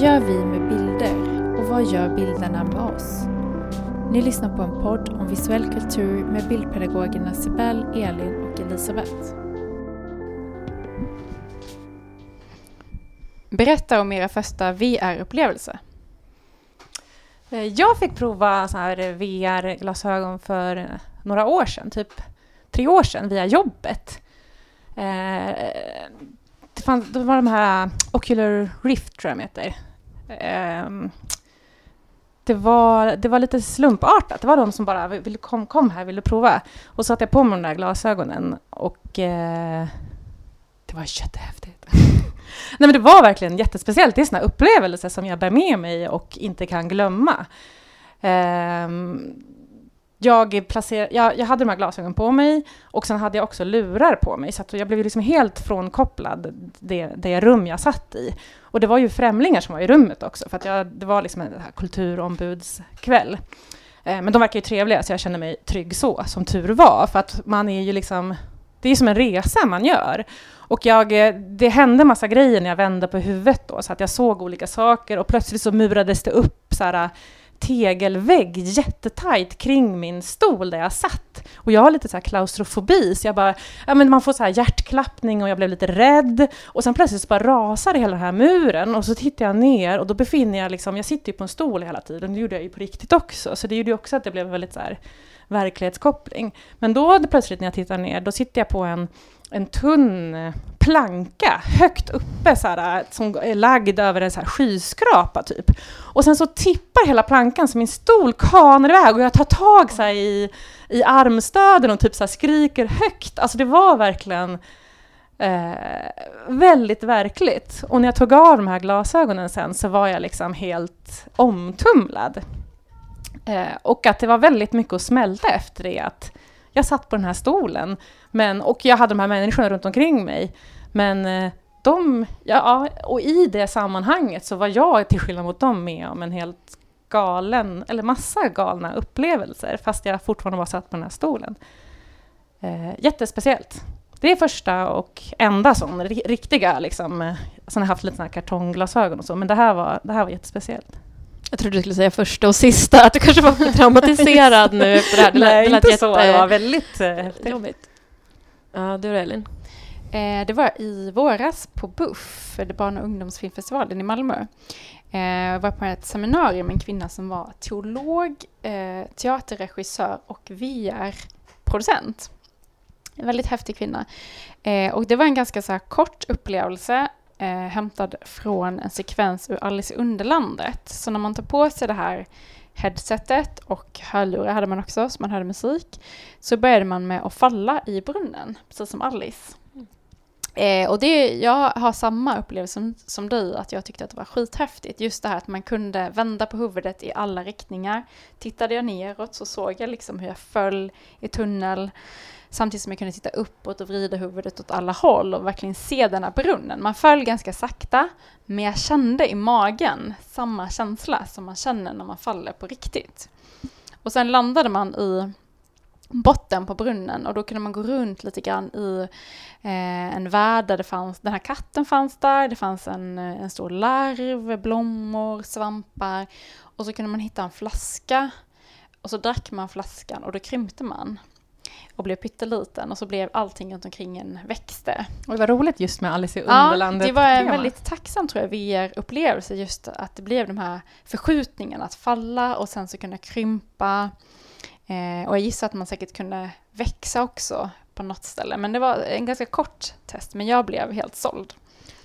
Vad gör vi med bilder och vad gör bilderna med oss? Ni lyssnar på en podd om visuell kultur med bildpedagogerna Sibel, Elin och Elisabeth. Berätta om era första VR-upplevelse. Eh, jag fick prova så här VR-glasögon för några år sedan, typ tre år sedan, via jobbet. Eh, det, fanns, det var de här Ocular Rift, tror jag de heter. Ehm, det var, det var lite slumpartat. Det var de som bara ville, kom, kom här, ville prova. Och så satte jag på mig de där glasögonen och eh, det var jättehäftigt. Nej men det var verkligen jättespeciellt. Det är sådana upplevelser som jag bär med mig och inte kan glömma. Eh, jag, placer, jag, jag, hade de här glasögonen på mig och sen hade jag också lurar på mig, så jag blev liksom helt frånkopplad det, det rum jag satt i. Och det var ju främlingar som var i rummet också, för att jag, det var liksom en här kulturombudskväll. Eh, men de verkar ju trevliga, så jag kände mig trygg så, som tur var, för att man är ju liksom det är som en resa man gör. Och jag, eh, det hände massa grejer när jag vände på huvudet då, så att jag såg olika saker och plötsligt så murades det upp så här, tegelvägg jättetajt kring min stol där jag satt. Och jag har lite så här klaustrofobi, så jag bara, ja men man får så här hjärtklappning och jag blev lite rädd. Och sen plötsligt så bara rasar hela den här muren och så tittar jag ner och då befinner jag liksom, jag sitter ju på en stol hela tiden, det gjorde jag ju på riktigt också, så det gjorde ju också att det blev väldigt så här verklighetskoppling. Men då plötsligt när jag tittar ner, då sitter jag på en en tunn planka högt uppe så här, som är lagd över en så här skyskrapa typ. Och sen så tippar hela plankan så min stol kanar iväg och jag tar tag så här, i, i armstöden och typ så här, skriker högt. Alltså det var verkligen eh, väldigt verkligt. Och när jag tog av de här glasögonen sen så var jag liksom helt omtumlad. Eh, och att det var väldigt mycket att smälta efter det. Att jag satt på den här stolen men, och jag hade de här människorna runt omkring mig. Men eh, de, ja, och i det sammanhanget så var jag till skillnad mot dem med om en helt galen, eller massa galna upplevelser, fast jag fortfarande var satt på den här stolen. Eh, jättespeciellt. Det är första och enda sån riktiga, liksom, eh, sen har jag haft lite såna här kartongglasögon och så, men det här var, det här var jättespeciellt. Jag trodde du skulle säga första och sista, att du kanske var traumatiserad nu efter det här. Det Nej, lät, det inte jätte... så. Det var väldigt eh, jobbigt. Ja, du då Elin? Eh, det var i våras på BUFF, barn och ungdomsfilmfestivalen i Malmö. Eh, jag var på ett seminarium med en kvinna som var teolog, eh, teaterregissör och VR-producent. En väldigt häftig kvinna. Eh, och det var en ganska så kort upplevelse eh, hämtad från en sekvens ur Alice i Underlandet. Så när man tar på sig det här headsetet och hörlurar hade man också, så man hörde musik. Så började man med att falla i brunnen, precis som Alice. Eh, och det, jag har samma upplevelse som, som du, att jag tyckte att det var skithäftigt. Just det här att man kunde vända på huvudet i alla riktningar. Tittade jag neråt så såg jag liksom hur jag föll i tunnel. Samtidigt som jag kunde titta uppåt och vrida huvudet åt alla håll och verkligen se den här brunnen. Man föll ganska sakta, men jag kände i magen samma känsla som man känner när man faller på riktigt. Och sen landade man i botten på brunnen och då kunde man gå runt lite grann i eh, en värld där det fanns, den här katten fanns där, det fanns en, eh, en stor larv, blommor, svampar och så kunde man hitta en flaska och så drack man flaskan och då krympte man och blev pytteliten och så blev allting runt omkring en växte. Och det var roligt just med Alice i Underlandet. Ja, det var en väldigt tacksam tror jag VR-upplevelse just att det blev de här förskjutningarna, att falla och sen så kunna krympa. Eh, och jag gissar att man säkert kunde växa också på något ställe. Men det var en ganska kort test, men jag blev helt såld.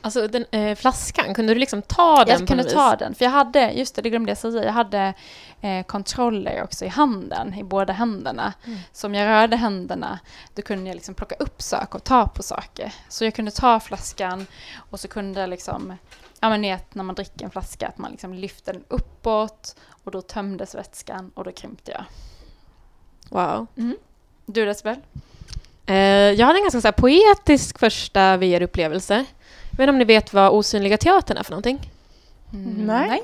Alltså den eh, flaskan, kunde du liksom ta den Jag kunde ta den, för jag hade, just det, det glömde jag säga, jag hade eh, kontroller också i handen, i båda händerna. Mm. Så om jag rörde händerna, då kunde jag liksom plocka upp saker och ta på saker. Så jag kunde ta flaskan och så kunde jag liksom, ja men vet när man dricker en flaska, att man liksom lyfte den uppåt och då tömdes vätskan och då krympte jag. Wow. Mm. Du Decibel? Eh, jag hade en ganska så poetisk första VR-upplevelse. Inte om ni vet vad Osynliga Teatern är för någonting? Mm, nej.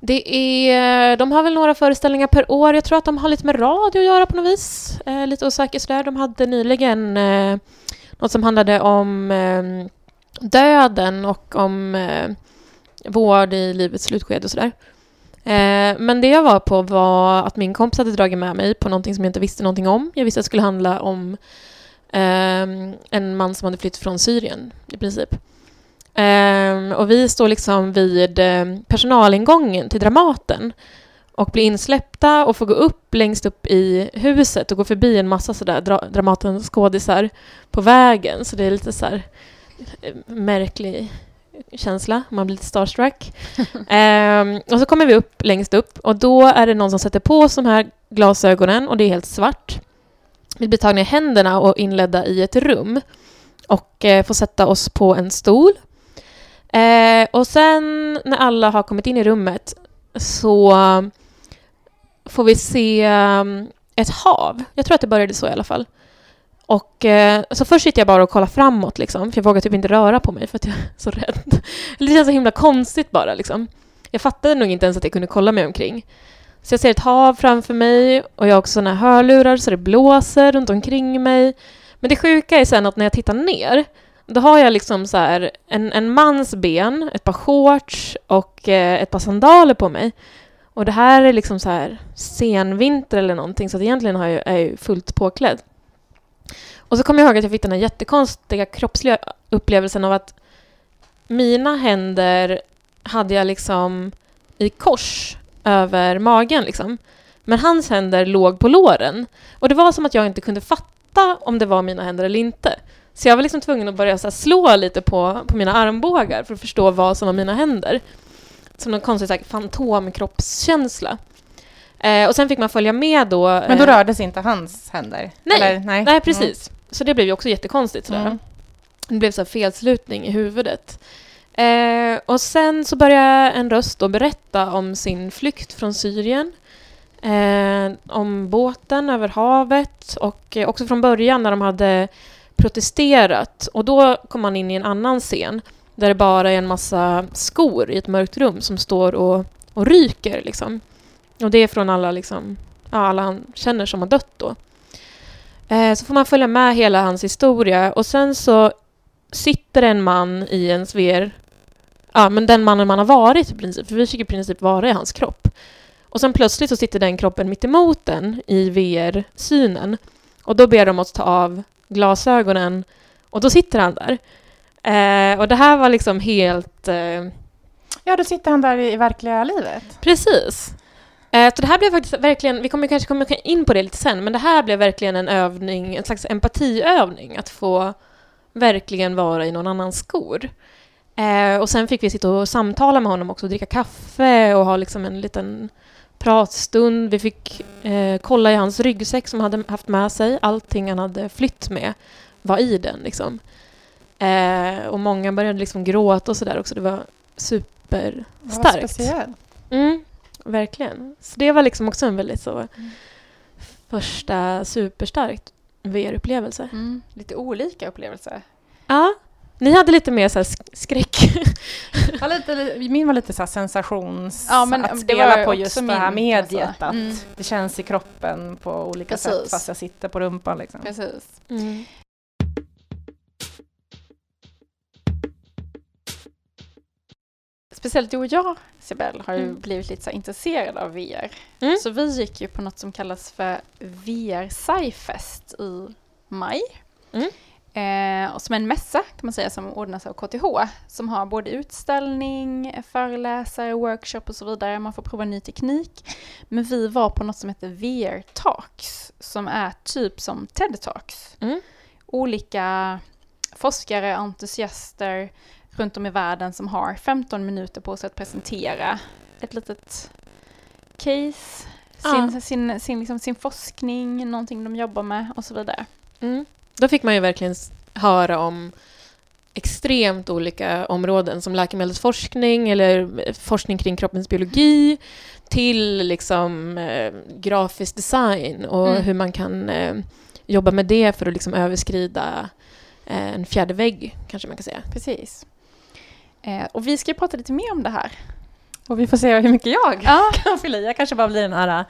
Det är, de har väl några föreställningar per år. Jag tror att de har lite med radio att göra på något vis. Eh, lite osäker sådär. De hade nyligen eh, något som handlade om eh, döden och om eh, vård i livets slutskede och sådär. Eh, men det jag var på var att min kompis hade dragit med mig på någonting som jag inte visste någonting om. Jag visste att det skulle handla om eh, en man som hade flytt från Syrien i princip. Eh, och vi står liksom vid eh, personalingången till Dramaten och blir insläppta och får gå upp längst upp i huset och gå förbi en massa sådär dra Dramatens skådisar på vägen. Så det är lite så här eh, märklig känsla, man blir lite starstruck. ehm, och så kommer vi upp längst upp och då är det någon som sätter på oss de här glasögonen och det är helt svart. Vi blir tagna i händerna och inledda i ett rum och eh, får sätta oss på en stol. Eh, och sen när alla har kommit in i rummet så får vi se ehm, ett hav. Jag tror att det började så i alla fall. Och eh, så först sitter jag bara och kollar framåt liksom, för jag vågar typ inte röra på mig för att jag är så rädd. Det känns så himla konstigt bara liksom. Jag fattade nog inte ens att jag kunde kolla mig omkring. Så jag ser ett hav framför mig och jag har också såna hörlurar så det blåser runt omkring mig. Men det sjuka är sen att när jag tittar ner, då har jag liksom så här en, en mans ben, ett par shorts och eh, ett par sandaler på mig. Och det här är liksom så här senvinter eller någonting så att egentligen har jag, är jag fullt påklädd. Och så kommer jag ihåg att jag fick den här jättekonstiga kroppsliga upplevelsen av att mina händer hade jag liksom i kors över magen liksom. Men hans händer låg på låren. Och det var som att jag inte kunde fatta om det var mina händer eller inte. Så jag var liksom tvungen att börja så slå lite på, på mina armbågar för att förstå vad som var mina händer. Som någon konstig så här, fantomkroppskänsla. Eh, och sen fick man följa med då. Men då eh, rördes inte hans händer? Nej, Eller, nej. nej precis. Så det blev ju också jättekonstigt. Sådär. Mm. Det blev så felslutning i huvudet. Eh, och sen så började en röst då berätta om sin flykt från Syrien. Eh, om båten över havet och eh, också från början när de hade protesterat. Och då kom man in i en annan scen där det bara är en massa skor i ett mörkt rum som står och, och ryker. Liksom. Och det är från alla, liksom, alla han känner som har dött då. Eh, så får man följa med hela hans historia och sen så sitter en man i en VR, ja men den mannen man har varit i princip, för vi fick i princip vara i hans kropp. Och sen plötsligt så sitter den kroppen mitt emot den i VR-synen. Och då ber de oss ta av glasögonen och då sitter han där. Eh, och det här var liksom helt... Eh, Ja, då sitter han där i, i verkliga livet. Precis. Eh, Så det här blev faktiskt verkligen, vi kommer kanske komma in på det lite sen, men det här blev verkligen en övning, en slags empatiövning, att få verkligen vara i någon annans skor. Eh, och sen fick vi sitta och samtala med honom också, dricka kaffe och ha liksom en liten pratstund. Vi fick eh, kolla i hans ryggsäck som han hade haft med sig. Allting han hade flytt med var i den. Liksom. Eh, och många började liksom gråta och sådär också. Det var superstarkt. speciellt. Mm, verkligen. Så det var liksom också en väldigt så Mm. första superstarkt VR-upplevelse. Mm. Lite olika upplevelser. Ja, ni hade lite mer så här sk- skräck. Ja, lite, li- min var lite så här sensations... Ja, men att det spela var på just det här mediet. alltså. Att Mm. det känns i kroppen på olika sätt Precis. fast jag sitter på rumpan. Liksom. Precis. Mm. Speciellt du och jag, Sibel, har ju Mm. blivit lite så intresserade av VR. Mm. Så vi gick ju på något som kallas för VR Sci-fest i maj. Eh, och som en mässa kan man säga som ordnas av KTH. Som har både utställning, föreläsare, workshop och så vidare. Man får prova ny teknik. Men vi var på något som heter VR Talks. Som är typ som TED Talks. Mm. Olika forskare, entusiaster runt om i världen som har 15 minuter på sig att presentera ett litet case, sin, Ja. sin, sin, liksom, sin forskning, någonting de jobbar med och så vidare. Mm. Då fick man ju verkligen höra om extremt olika områden som läkemedelsforskning eller eh, forskning kring kroppens biologi till liksom eh, grafisk design och Mm. hur man kan eh, jobba med det för att liksom överskrida eh, en fjärde vägg, kanske man kan säga. Precis. Eh, och vi ska prata lite mer om det här. Och vi får se hur mycket jag Ja, kan fylla i. Jag kanske bara blir den här uh,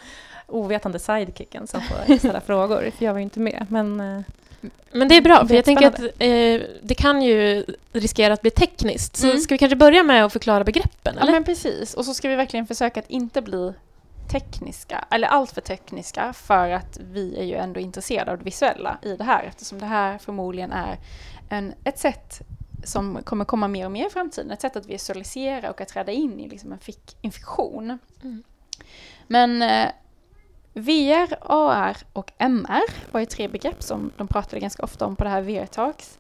ovetande sidekicken som får ställa frågor, för jag var ju inte med. Men Men det är bra, för jag tänker att eh, det kan ju riskera att bli tekniskt. Så Mm. ska vi kanske börja med att förklara begreppen? Ja Eller? men precis, och så ska vi verkligen försöka att inte bli tekniska, eller allt för tekniska, för att vi är ju ändå intresserade av det visuella i det här, eftersom det här förmodligen är en, ett sätt som kommer komma mer och mer i framtiden, ett sätt att visualisera och att träda in i liksom en, fiktion. Mm. Men eh, VR, AR och MR var ju tre begrepp som de pratade ganska ofta om på det här VR Talks.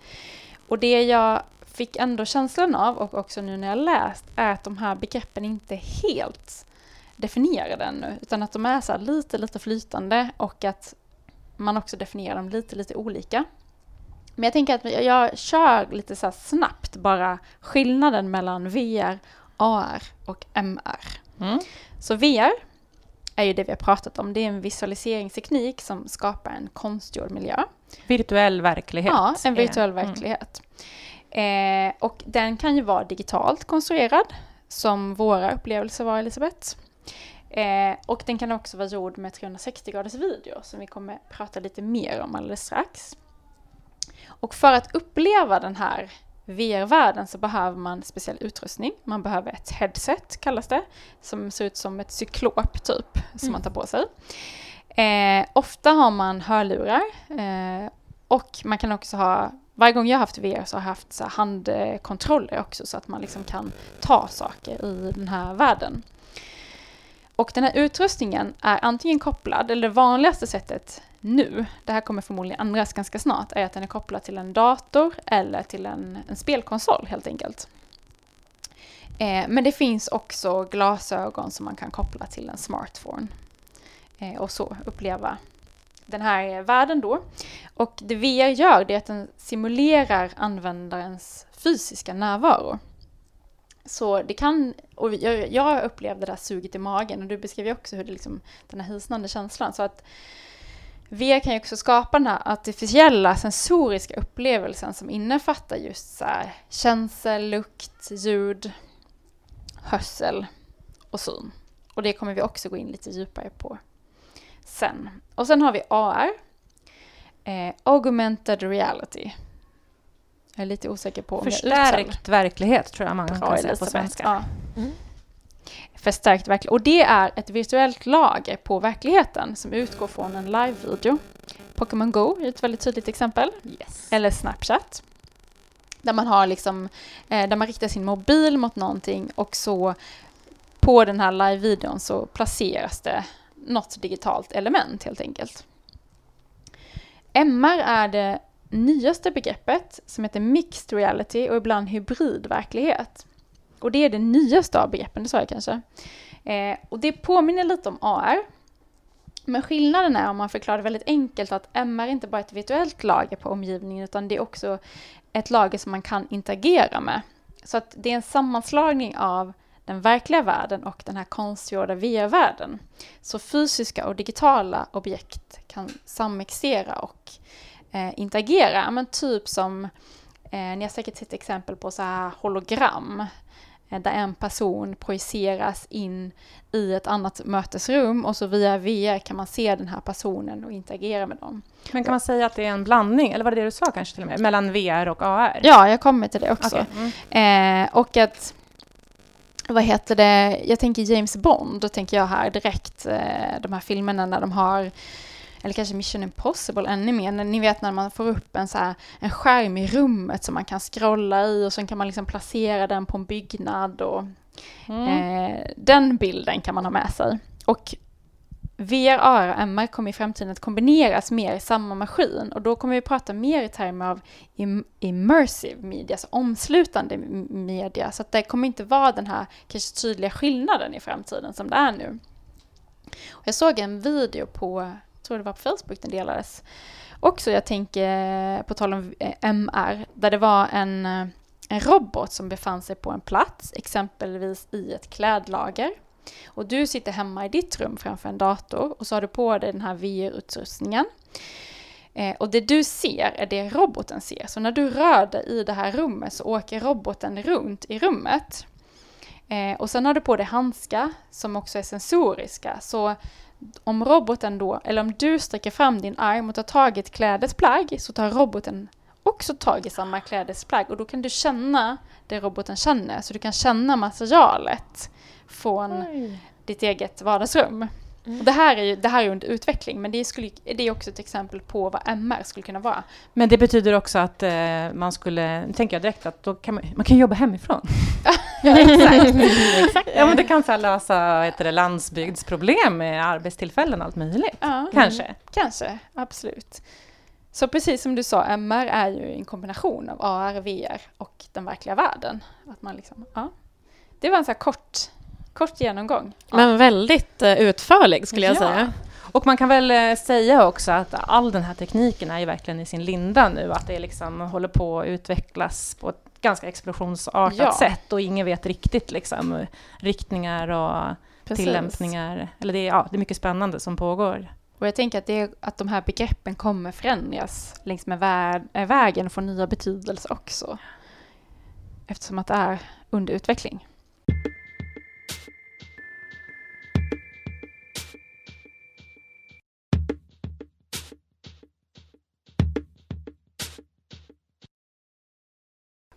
Och det jag fick ändå känslan av, och också nu när jag läst, är att de här begreppen inte helt definierade ännu, utan att de är så lite, lite flytande och att man också definierar dem lite, lite olika. Men jag tänker att jag, kör lite så snabbt bara skillnaden mellan VR, AR och MR. Mm. Så VR är ju det vi har pratat om. Det är en visualiseringsteknik som skapar en konstgjord miljö. Virtuell verklighet. Ja, en virtuell Mm. verklighet. Eh, och den kan ju vara digitalt konstruerad, som våra upplevelser var, Elisabeth. Eh, och den kan också vara gjord med 360 graders video, som vi kommer prata lite mer om alldeles strax. Och för att uppleva den här VR-världen så behöver man speciell utrustning. Man behöver ett headset, kallas det, som ser ut som ett cyklop typ, som Mm. man tar på sig. Eh, ofta har man hörlurar eh, och man kan också ha, varje gång jag har haft VR så har jag haft så här handkontroller också så att man liksom kan ta saker i den här världen. Och den här utrustningen är antingen kopplad, eller det vanligaste sättet nu, det här kommer förmodligen ändras ganska snart, är att den är kopplad till en dator eller till en, en spelkonsol helt enkelt. Eh, men det finns också glasögon som man kan koppla till en smartphone eh, och så uppleva den här världen då. Och det VR gör det är att den simulerar användarens fysiska närvaro. Så det kan, och jag, jag upplevde det där suget i magen och du beskrev ju också hur det liksom, den här hisnande känslan. Så att VR kan ju också skapa den här artificiella sensoriska upplevelsen som innefattar just så här känsel, lukt, ljud, hörsel och syn. Och det kommer vi också gå in lite djupare på sen. Och sen har vi AR, eh, Augmented Reality. Jag är lite osäker på om Förstärkt verklighet tror jag man Bra, kan säga på svenska. Ja. Mm. Förstärkt verklighet. Och det är ett virtuellt lager på verkligheten som utgår från en live-video. Pokémon Go är ett väldigt tydligt exempel. Yes. Eller Snapchat. Där man har liksom, eh, där man riktar sin mobil mot någonting och så på den här live-videon så placeras det något digitalt element helt enkelt. MR är det nyaste begreppet som heter mixed reality och ibland hybrid verklighet. Och det är det nyaste av begreppen, det sa jag kanske. Eh, och det påminner lite om AR. Men skillnaden är om man förklarar det väldigt enkelt att MR inte bara är ett virtuellt lager på omgivningen utan det är också ett lager som man kan interagera med. Så att det är en sammanslagning av den verkliga världen och den här konstgjorda VR-världen. Så fysiska och digitala objekt kan samexistera och eh, interagera. Men typ som, eh, ni har säkert sett exempel på så här hologram, där en person projiceras in i ett annat mötesrum och så via VR kan man se den här personen och interagera med dem. Men kan man säga att det är en blandning, eller var det det du sa kanske till och med, mellan VR och AR? Ja, jag kommer till det också. Okej. Mm. Eh, och att, vad heter det, jag tänker James Bond, då tänker jag här direkt eh, de här filmerna när de har, eller kanske Mission Impossible ännu mer, ni vet när man får upp en, så här, en skärm i rummet som man kan scrolla i och sen kan man liksom placera den på en byggnad och Mm. eh, den bilden kan man ha med sig. Och VR, AR och MR kommer i framtiden att kombineras mer i samma maskin och då kommer vi prata mer i termer av im- immersive media, alltså omslutande media. Så att det kommer inte vara den här kanske tydliga skillnaden i framtiden som det är nu. Och jag såg en video på, tror det var på Facebook den delades, också jag tänker på tal om eh, MR, där det var en, eh, en robot som befann sig på en plats, exempelvis i ett klädlager. Och du sitter hemma i ditt rum framför en dator och så har du på dig den här VR-utrustningen. Eh, och det du ser är det roboten ser. Så när du rör dig i det här rummet så åker roboten runt i rummet. Eh, och sen har du på dig handskar som också är sensoriska. Så om roboten då, eller om du sträcker fram din arm och tar tag i ett klädesplagg så tar roboten också tag i samma klädesplagg och då kan du känna det roboten känner. Så du kan känna materialet från ditt eget vardagsrum. Mm. Det, här är ju, det här är under utveckling men det, skulle, det är också ett exempel på vad MR skulle kunna vara. Men det betyder också att eh, man skulle, nu tänker jag direkt att då kan man, man kan jobba hemifrån. Exakt. Ja, men det kan så här lösa det, landsbygdsproblem med arbetstillfällen och allt möjligt. Ja, Kanske. Mm, kanske, absolut. Så precis som du sa, MR är ju en kombination av AR, VR och den verkliga världen. Att man liksom, ja. Det var en så här kort, kort genomgång. Ja. Men väldigt eh, utförlig skulle jag Ja. säga. Och man kan väl eh, säga också att all den här tekniken är ju verkligen i sin linda nu. Att det liksom håller på att utvecklas på ett ganska explosionsartat Ja. sätt och ingen vet riktigt liksom riktningar och Precis. tillämpningar. Eller det är, ja, det är mycket spännande som pågår. Och jag tänker att, det att de här begreppen kommer förändras längs med vä- äh, vägen och få nya betydelser också. Eftersom att det är under utveckling.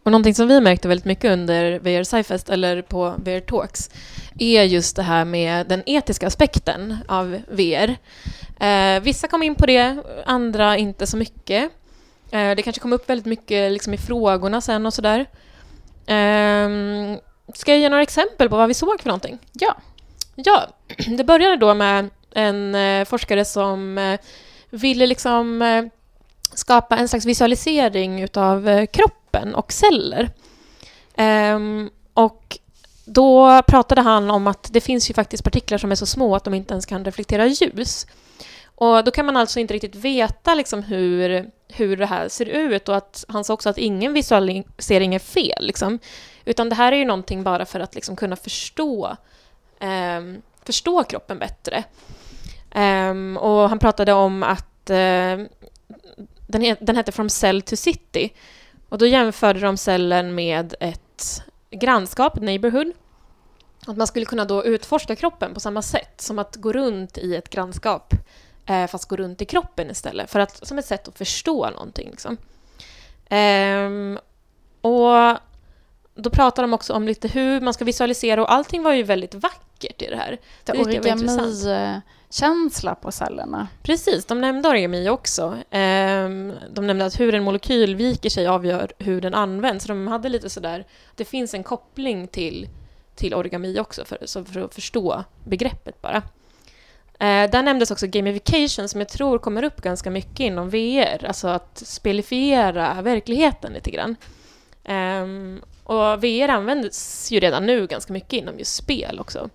Och någonting som vi märkte väldigt mycket under VR Sci-fest eller på VR Talks är just det här med den etiska aspekten av VR. Eh, vissa kom in på det, andra inte så mycket. Eh, det kanske kom upp väldigt mycket liksom, i frågorna sen och sådär. Eh, ska jag ge några exempel på vad vi såg för någonting? Ja. Ja, det började då med en eh, forskare som eh, ville liksom eh, skapa en slags visualisering utav eh, kroppen och celler. Um, och då pratade han om att det finns ju faktiskt partiklar som är så små att de inte ens kan reflektera ljus. Och då kan man alltså inte riktigt veta liksom hur, hur det här ser ut och att han sa också att ingen visualisering är fel. Liksom. Utan det här är ju någonting bara för att liksom kunna förstå, ehm, förstå kroppen bättre. Ehm, och han pratade om att eh, den, den hette From Cell to City. Och då jämförde de cellen med ett grannskap, ett neighborhood. Att man skulle kunna då utforska kroppen på samma sätt som att gå runt i ett grannskap eh, fast gå runt i kroppen istället. För att, som ett sätt att förstå någonting. Liksom. Ehm, och då pratar de också om lite hur man ska visualisera och allting var ju väldigt vackert i det här. Det Det origami-känsla på cellerna. Precis, de nämnde origami också. Ehm, de nämnde att hur en molekyl viker sig avgör hur den används. De hade lite sådär, det finns en koppling till, till origami också för, för att förstå begreppet bara. Eh, där nämndes också gamification som jag tror kommer upp ganska mycket inom VR, alltså att spelifiera verkligheten lite grann. Ehm, och VR används ju redan nu ganska mycket inom just spel också.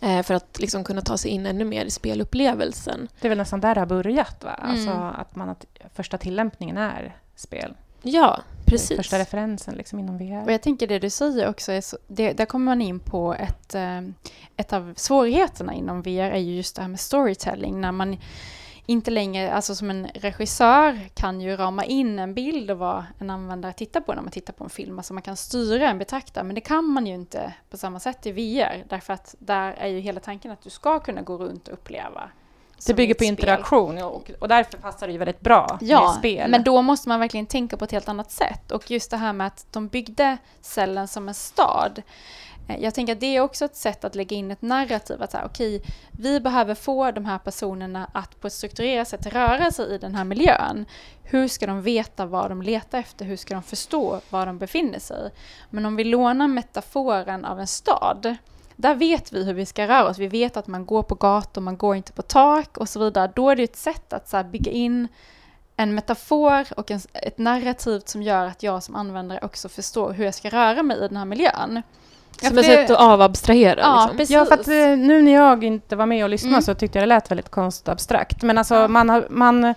Eh, för att liksom kunna ta sig in ännu mer i spelupplevelsen. Det är väl nästan där det har börjat, va? Mm. Alltså att, man, att första tillämpningen är spel. Ja, precis. Första referensen liksom inom VR. Och jag tänker det du säger också, är så, det, där kommer man in på ett, eh, ett av svårigheterna inom VR är ju just det här med storytelling. När man inte längre, alltså som en regissör kan ju rama in en bild och vad en användare tittar på när man tittar på en film. Alltså man kan styra en betraktare, men det kan man ju inte på samma sätt i VR. Därför att där är ju hela tanken att du ska kunna gå runt och uppleva. det bygger på spel. interaktion och, och därför passar det ju väldigt bra med Ja, spel. men då måste man verkligen tänka på ett helt annat sätt. Och just det här med att de byggde cellen som en stad. Eh, jag tänker att det är också ett sätt att lägga in ett narrativ. Att säga, okej, vi behöver få de här personerna att på ett strukturerat sätt röra sig i den här miljön. Hur ska de veta vad de letar efter? Hur ska de förstå var de befinner sig? Men om vi lånar metaforen av en stad, där vet vi hur vi ska röra oss. Vi vet att man går på gator, man går inte på tak och så vidare. Då är det ett sätt att så här, bygga in en metafor och en, ett narrativ som gör att jag som användare också förstår hur jag ska röra mig i den här miljön. Ja, Som ett det- sätt att avabstrahera. Ja, liksom. precis. Ja, för att eh, nu när jag inte var med och lyssnade Mm. så tyckte jag det lät väldigt konstabstrakt. Men alltså Ja. man har, man,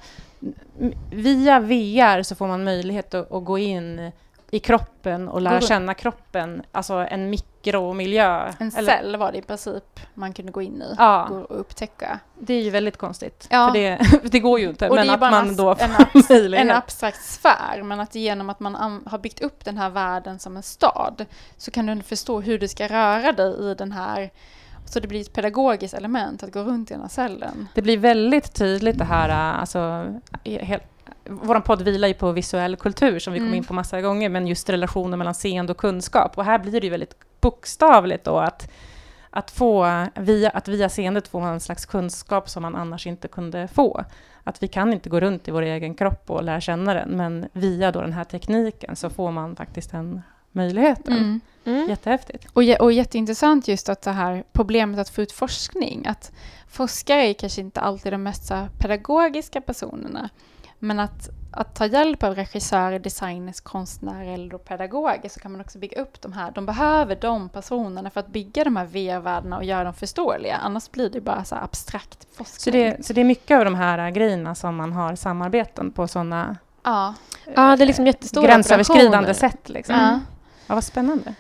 via VR så får man möjlighet att, att gå in i kroppen och lära känna kroppen, alltså en mikromiljö. En Eller- cell var det i princip man kunde gå in i Ja. och upptäcka. Det är ju väldigt konstigt. Ja. För det, det går ju inte, Och men att man en, då en, abs- en abstrakt sfär, men att genom att man an- har byggt upp den här världen som en stad så kan du förstå hur du ska röra dig i den här Så det blir ett pedagogiskt element att gå runt i den här cellen. Det blir väldigt tydligt det här, äh, alltså, helt, vår podd vilar ju på visuell kultur som vi kom Mm. in på massa gånger, men just relationen mellan seende och kunskap. Och här blir det ju väldigt bokstavligt då att, att, få, via, att via seendet få en slags kunskap som man annars inte kunde få. Att vi kan inte gå runt i vår egen kropp och lära känna den, men via då den här tekniken så får man faktiskt den möjligheten. Mm. Mm. Jättehäftigt. Och, och jätteintressant just att det här problemet att få ut forskning. Att forskare är kanske inte alltid de mest pedagogiska personerna. Men att, att ta hjälp av regissörer, designers, konstnärer eller pedagoger så kan man också bygga upp de här. De behöver de personerna för att bygga de här VR-världarna och göra dem förståeliga. Annars blir det bara så här abstrakt forskning. Så det, så det är mycket av de här äh, grejerna som man har samarbeten på sådana ja. Ja, det är liksom jättestora gränsöverskridande operationer. sätt. Liksom. Ja. Ja, vad spännande.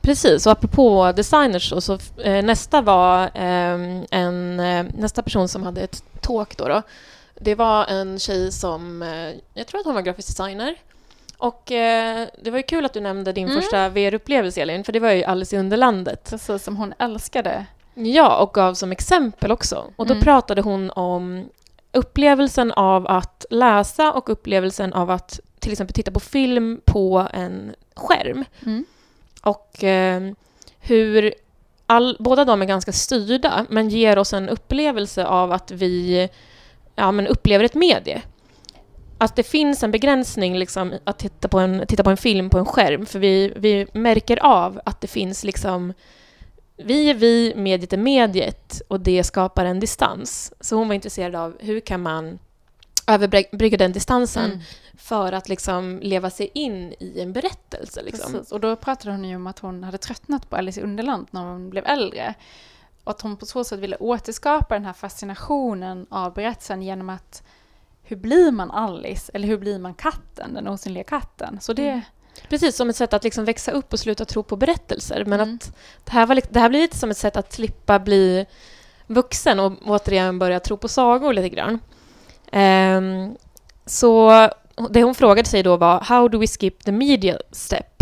Precis, och apropå designers så eh, nästa var ehm, en, eh, nästa person som hade ett talk då, då. Det var en tjej som, eh, jag tror att hon var grafisk designer. Och eh, det var ju kul att du nämnde din Mm. första VR-upplevelse Elin, för det var ju Alice i Underlandet. Precis som hon älskade. Ja, och gav som exempel också. Och då Mm. pratade hon om upplevelsen av att läsa och upplevelsen av att till exempel titta på film på en skärm. Mm. Och eh, hur all, båda de är ganska styrda, men ger oss en upplevelse av att vi ja, men upplever ett medie. Att det finns en begränsning liksom, att titta på, en, titta på en film på en skärm, för vi, vi märker av att det finns liksom vi är vi, mediet är mediet och det skapar en distans. Så hon var intresserad av hur kan man överbrygga den distansen Mm. för att liksom leva sig in i en berättelse. Liksom. Precis. Och då pratade hon ju om att hon hade tröttnat på Alice i Underland när hon blev äldre. Och att hon på så sätt ville återskapa den här fascinationen av berättelsen genom att hur blir man Alice? Eller hur blir man katten, den osynliga katten? Så det... Mm. Precis, som ett sätt att liksom växa upp och sluta tro på berättelser. Men Mm. att det här, var, det här blir lite som ett sätt att slippa bli vuxen och återigen börja tro på sagor lite grann. Ehm, så det hon frågade sig då var How do we skip the media step?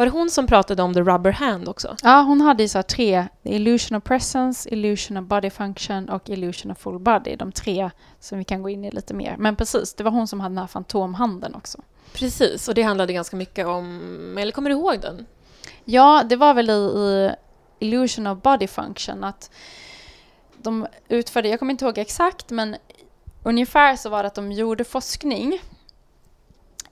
Var det hon som pratade om the rubber hand också? Ja, hon hade ju så tre, illusion of presence, illusion of body function och illusion of full body. De tre som vi kan gå in i lite mer. Men precis, det var hon som hade den här fantomhanden också. Precis, och det handlade ganska mycket om... Eller kommer du ihåg den? Ja, det var väl i, i Illusion of Body Function att de utförde, jag kommer inte ihåg exakt, men ungefär så var det att de gjorde forskning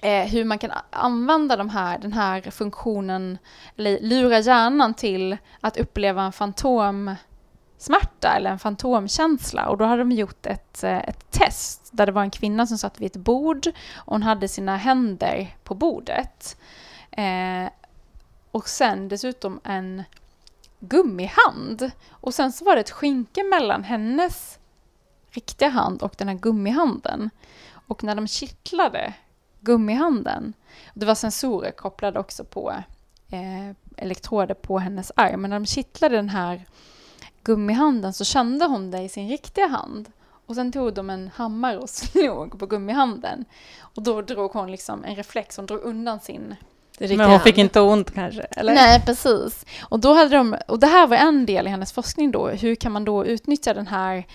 eh, hur man kan använda de här, den här funktionen, eller lura hjärnan till att uppleva en fantomsmärta eller en fantomkänsla. Och då hade de gjort ett, eh, ett test där det var en kvinna som satt vid ett bord och hon hade sina händer på bordet. Eh, och sen dessutom en gummihand. Och sen så var det ett skynke mellan hennes riktiga hand och den här gummihanden. Och när de kittlade gummihanden, det var sensorer kopplade också på eh, elektroder på hennes arm, men när de kittlade den här gummihanden så kände hon det i sin riktiga hand. Och sen tog de en hammare och slog på gummihanden. Och då drog hon liksom en reflex, hon drog undan sin Men hon fick inte ont kanske? Eller? Nej, precis. Och, då hade de, och det här var en del i hennes forskning då. Hur kan man då utnyttja den här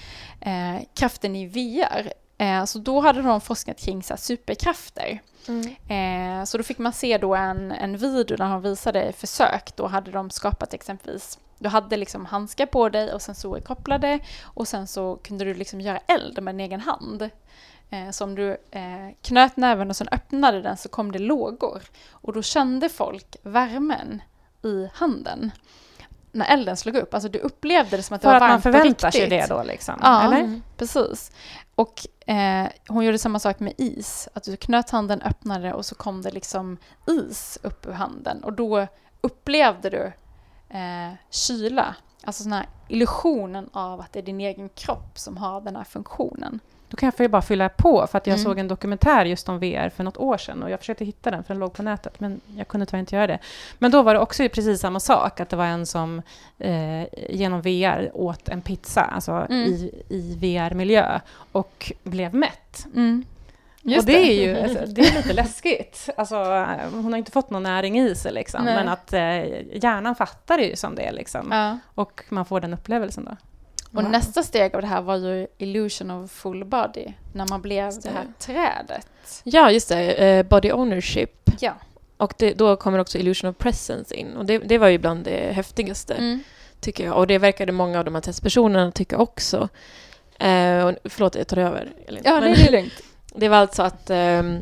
eh, kraften i VR? Eh, så då hade de forskat kring så superkrafter. Mm. Eh, så då fick man se då en, en video där de visade försök. Då hade de skapat exempelvis, du hade liksom handskar på dig och sensorer kopplade och sen så kunde du liksom göra eld med din egen hand. Eh, så om du eh, knöt näven och sen öppnade den så kom det lågor. Och då kände folk värmen i handen när elden slog upp. Alltså du upplevde det som att det För var att man varmt på förväntar sig riktigt. det då liksom? Ja. Eller? Mm. Precis. Och eh, hon gjorde samma sak med is. Att du knöt handen, öppnade och så kom det liksom is upp ur handen. Och då upplevde du eh, kyla. Alltså den här illusionen av att det är din egen kropp som har den här funktionen. Då kan jag bara fylla på, för att jag Mm. såg en dokumentär just om VR för något år sedan och jag försökte hitta den för den låg på nätet, men jag kunde tyvärr inte göra det. Men då var det också precis samma sak, att det var en som eh, genom VR åt en pizza, alltså Mm. i, i VR-miljö, och blev mätt. Mm. Just och det, är ju alltså, det är lite läskigt. Alltså, hon har inte fått någon näring i sig, liksom. Men att eh, hjärnan fattar det ju som det är. Liksom. Ja. Och man får den upplevelsen då. Och Wow. nästa steg av det här var ju illusion of full body, när man blev det här trädet. Ja, just det. eh, body ownership. Ja. Och det, då kommer också illusion of presence in. Och det, det var ju bland det häftigaste, Mm. tycker jag. Och det verkade många av de här testpersonerna tycka också. Eh, och, förlåt, jag tar över. Elin. Ja, Men- det är lugnt. Det var alltså att ehm,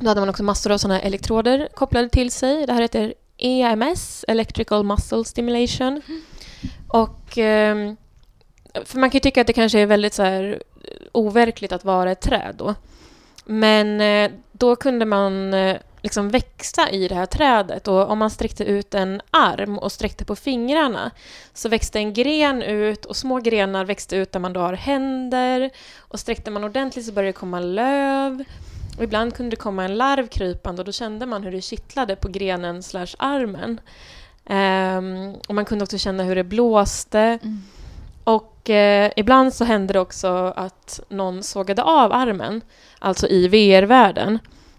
då hade man också massor av sådana elektroder kopplade till sig. Det här heter EMS, Electrical Muscle Stimulation. Och ehm, för man kan ju tycka att det kanske är väldigt så här eh, overkligt att vara ett träd då. Men eh, då kunde man eh, liksom växa i det här trädet och om man sträckte ut en arm och sträckte på fingrarna så växte en gren ut och små grenar växte ut där man då har händer och sträckte man ordentligt så började det komma löv och ibland kunde det komma en larv krypande och då kände man hur det kittlade på grenen slash armen. Um, och man kunde också känna hur det blåste. Mm. Och eh, ibland så hände det också att någon sågade av armen, alltså i VR-världen.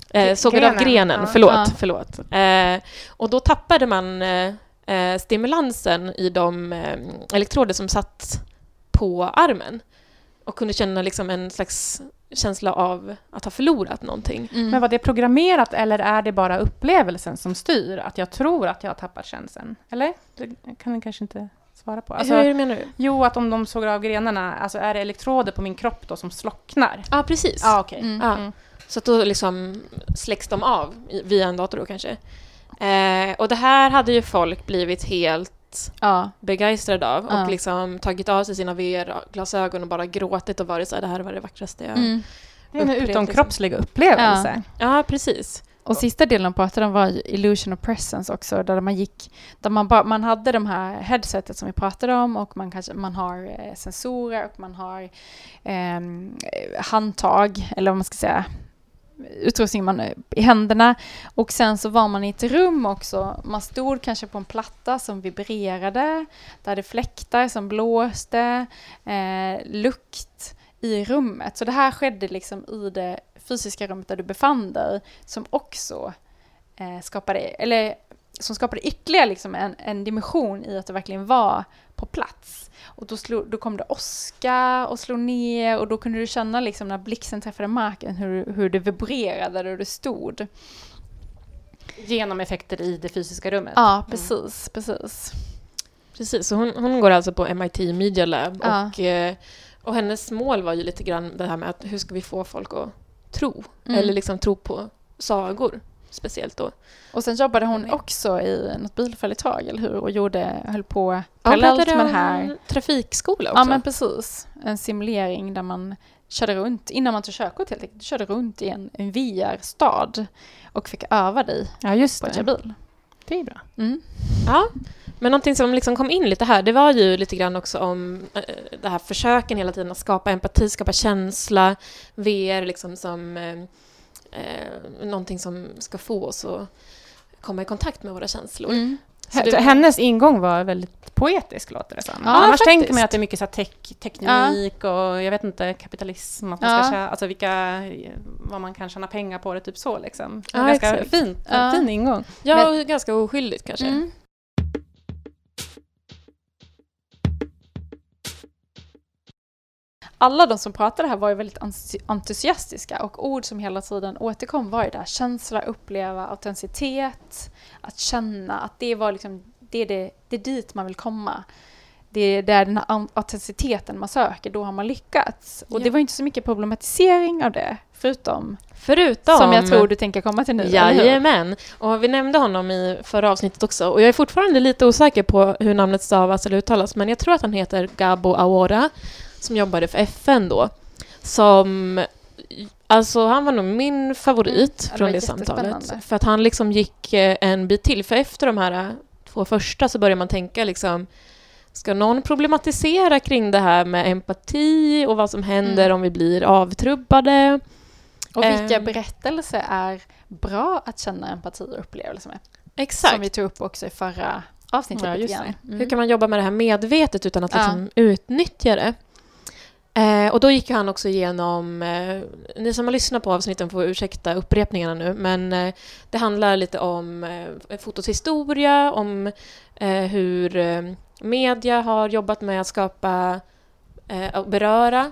Eh, sågade av grenen, ja. förlåt. Ja. förlåt. Eh, och då tappade man eh, eh, stimulansen i de eh, elektroder som satt på armen och kunde känna liksom en slags känsla av att ha förlorat någonting. Mm. Men var det programmerat eller är det bara upplevelsen som styr? Att jag tror att jag har tappat känseln? Eller? Det kan kanske inte svara på. Alltså, Hur menar du? Jo, att om de sågar av grenarna, alltså är det elektroder på min kropp då som slocknar? Ja, precis. Ja, okej. Mm. Ja. Mm. Så att då liksom släcks de av via en dator då kanske. Eh, och det här hade ju folk blivit helt Ja. begeistrade av Ja. och liksom tagit av sig sina VR-glasögon och bara gråtit och varit så här, det här var det vackraste jag... Mm. Det är en Upplevt utomkroppslig upplevelse. Ja, precis. Och sista delen de pratade om var illusion of presence också, där man gick, där man, bara, man hade de här headsetet som vi pratade om och man, kanske, man har eh, sensorer och man har ehm, eh, handtag, eller vad man ska säga, utrustning man, eh, i händerna. Och sen så var man i ett rum också, man stod kanske på en platta som vibrerade, där det fläktar som blåste, eh, lukt i rummet. Så det här skedde liksom i det fysiska rummet där du befann dig som också eh, skapade, eller som skapade ytterligare liksom en, en dimension i att det verkligen var på plats. Och då, slog, då kom det åska och slog ner och då kunde du känna liksom när blixten träffade marken hur, hur det vibrerade där du stod. Genom effekter i det fysiska rummet. Ja, precis, precis. Precis, så hon, hon går alltså på MIT Media Lab Ja. och, eh, och hennes mål var ju lite grann det här med att hur ska vi få folk att tro? Mm. Eller liksom tro på sagor, speciellt då. Och sen jobbade hon också i något bilföretag, eller hur? Och gjorde, höll på Ja, parallellt pratade med det här. Trafikskola också. Ja, men precis. En simulering där man körde runt, innan man tog körkort helt enkelt, du körde runt i en, en VR-stad och fick öva dig Ja, just på att köra bil. Det är bra. Mm. Ja, men någonting som liksom kom in lite här, det var ju lite grann också om eh, det här försöken hela tiden att skapa empati, skapa känsla, VR liksom som eh, någonting som ska få oss att komma i kontakt med våra känslor. Mm. Det- Hennes ingång var väldigt poetisk, låter det som. Ja, Annars faktiskt. tänker man att det är mycket så tek- teknik och jag vet inte, kapitalism, att man Ja. ska tjäna, alltså vilka, vad man kan tjäna pengar på det, typ så liksom. Ja, ganska exakt. fint, Ja. fin ingång. Ja, och ganska oskyldigt kanske. Mm. Alla de som pratade här var ju väldigt entusi- entusiastiska och ord som hela tiden återkom var ju det här känsla, uppleva, autenticitet, att känna att det var liksom, det är, det, det är dit man vill komma. Det är där den här au- autenticiteten man söker, då har man lyckats. Och Ja. det var inte så mycket problematisering av det, förutom, Förutom... som jag tror du tänker komma till nu? Jajamän. Och vi nämnde honom i förra avsnittet också. Och jag är fortfarande lite osäker på hur namnet stavas eller uttalas, men jag tror att han heter Gabo Awora, som jobbade för FN då. Som... Alltså han var nog min favorit Mm, ja, det från var det samtalet. För att han liksom gick eh, en bit till. För efter de här eh, två första så börjar man tänka liksom Ska någon problematisera kring det här med empati och vad som händer Mm. om vi blir avtrubbade? Och vilka Ehm. berättelser är bra att känna empati och upplevelse med? Exakt. Som vi tog upp också i förra avsnittet Ja, det. Mm. Hur kan man jobba med det här medvetet utan att Ja. liksom utnyttja det? Eh, och då gick han också igenom, eh, ni som har lyssnat på avsnitten får ursäkta upprepningarna nu, men eh, det handlar lite om eh, fotos historia, om eh, hur eh, media har jobbat med att skapa eh, och beröra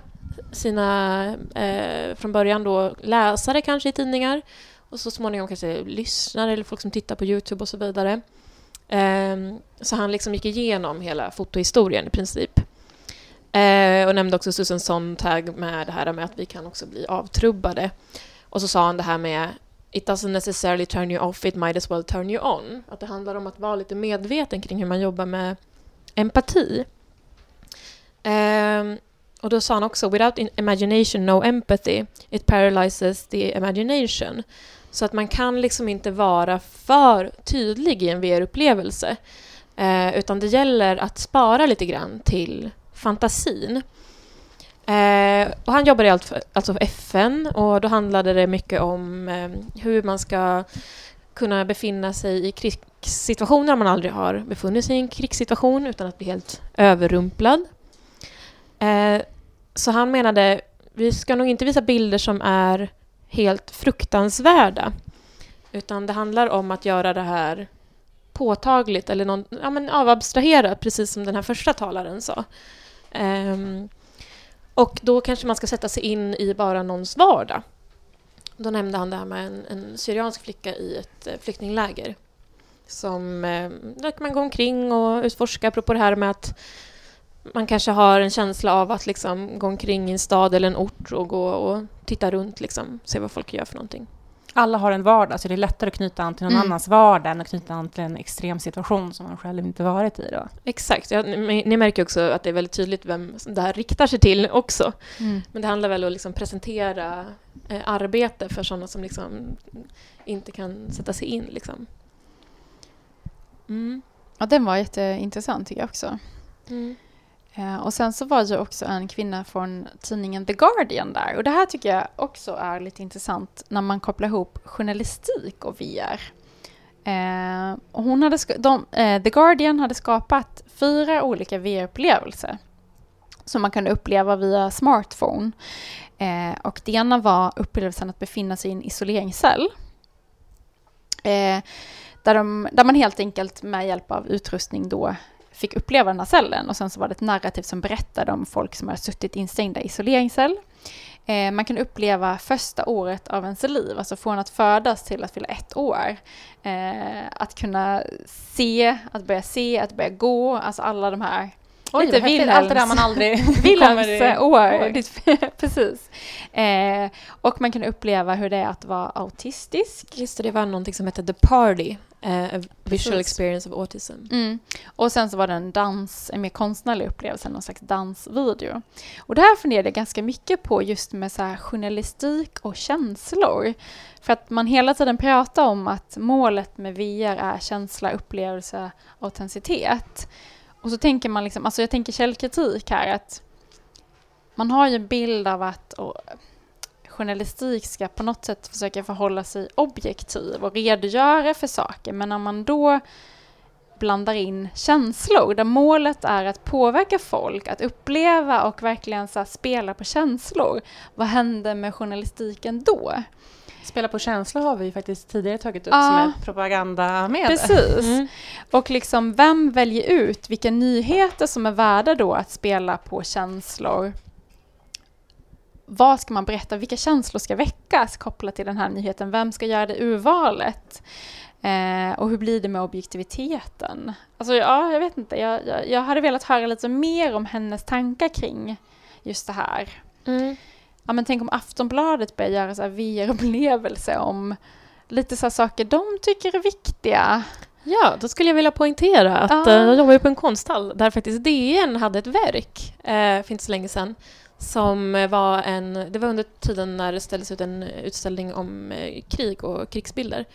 sina, eh, från början då läsare kanske i tidningar och så småningom kanske lyssnare eller folk som tittar på Youtube och så vidare. Eh, så han liksom gick igenom hela fotohistorien i princip. Eh, och nämnde också Susan Sontag med det här med att vi kan också bli avtrubbade. Och så sa han det här med It doesn't necessarily turn you off, it might as well turn you on. Att det handlar om att vara lite medveten kring hur man jobbar med empati. Um, och då sa han också Without imagination, no empathy. It paralyzes the imagination. Så att man kan liksom inte vara för tydlig i en VR-upplevelse. Eh, utan det gäller att spara lite grann till fantasin. Eh, och han jobbade alltså för, alltså FN och då handlade det mycket om eh, hur man ska kunna befinna sig i krigssituationer om man aldrig har befunnit sig i en krigssituation utan att bli helt överrumplad. Eh, så han menade, vi ska nog inte visa bilder som är helt fruktansvärda. Utan det handlar om att göra det här påtagligt eller någon, ja, men avabstraherat, precis som den här första talaren sa. Um, och då kanske man ska sätta sig in i bara någons vardag. Då nämnde han det här med en, en syriansk flicka i ett eh, flyktingläger. Som ehm, där kan man gå omkring och utforska, apropå det här med att man kanske har en känsla av att liksom gå omkring i en stad eller en ort och gå och titta runt, liksom, se vad folk gör för någonting. Alla har en vardag, så det är lättare att knyta an till någon mm. annans vardag än att knyta an till en extrem situation som man själv inte varit i. Då. Exakt. Ja, ni, ni märker också att det är väldigt tydligt vem det här riktar sig till också. Mm. Men det handlar väl om att liksom presentera eh, arbete för sådana som liksom inte kan sätta sig in. Liksom. Mm. Ja, den var jätteintressant tycker jag också. Mm. Eh, och sen så var det också en kvinna från tidningen The Guardian där. Och det här tycker jag också är lite intressant när man kopplar ihop journalistik och VR. Eh, och hon hade de, eh, The Guardian hade skapat fyra olika VR-upplevelser som man kunde uppleva via smartphone. Eh, och det ena var upplevelsen att befinna sig i en isoleringscell. Eh, där, de, där man helt enkelt med hjälp av utrustning då fick uppleva den här cellen och sen så var det ett narrativ som berättade om folk som har suttit instängda i isoleringscell. Eh, man kan uppleva första året av ens liv, alltså från att födas till att fylla ett år. Eh, att kunna se, att börja se, att börja gå, alltså alla de här Oj, lite Wilhelms, allt det där man aldrig Wilhelms år. Precis. Eh, och man kan uppleva hur det är att vara autistisk. Just det, det var någonting som hette The Party. Uh, visual experience of autism. Mm. Och sen så var det en dans, en mer konstnärlig upplevelse, någon slags dansvideo. Och det här funderade jag ganska mycket på just med så journalistik och känslor. För att man hela tiden pratar om att målet med VR är känsla, upplevelse, autenticitet. Och så tänker man liksom, alltså jag tänker källkritik här att man har ju en bild av att och, journalistik ska på något sätt försöka förhålla sig objektiv och redogöra för saker. Men om man då blandar in känslor, där målet är att påverka folk, att uppleva och verkligen så spela på känslor. Vad händer med journalistiken då? Spela på känslor har vi faktiskt tidigare tagit upp ja, som ett propagandamedel. Precis. Mm. Och liksom vem väljer ut vilka nyheter som är värda då att spela på känslor vad ska man berätta, vilka känslor ska väckas kopplat till den här nyheten, vem ska göra det urvalet? Eh, och hur blir det med objektiviteten? Alltså ja, jag vet inte, jag, jag, jag, hade velat höra lite mer om hennes tankar kring just det här. Mm. Ja men tänk om Aftonbladet börjar göra så här VR-upplevelse om lite så saker de tycker är viktiga. Ja, då skulle jag vilja poängtera att ah. jag jobbar på en konsthall där faktiskt DN hade ett verk eh, för inte så länge sedan som eh, var en... Det var under tiden när det ställdes ut en utställning om eh, krig och krigsbilder.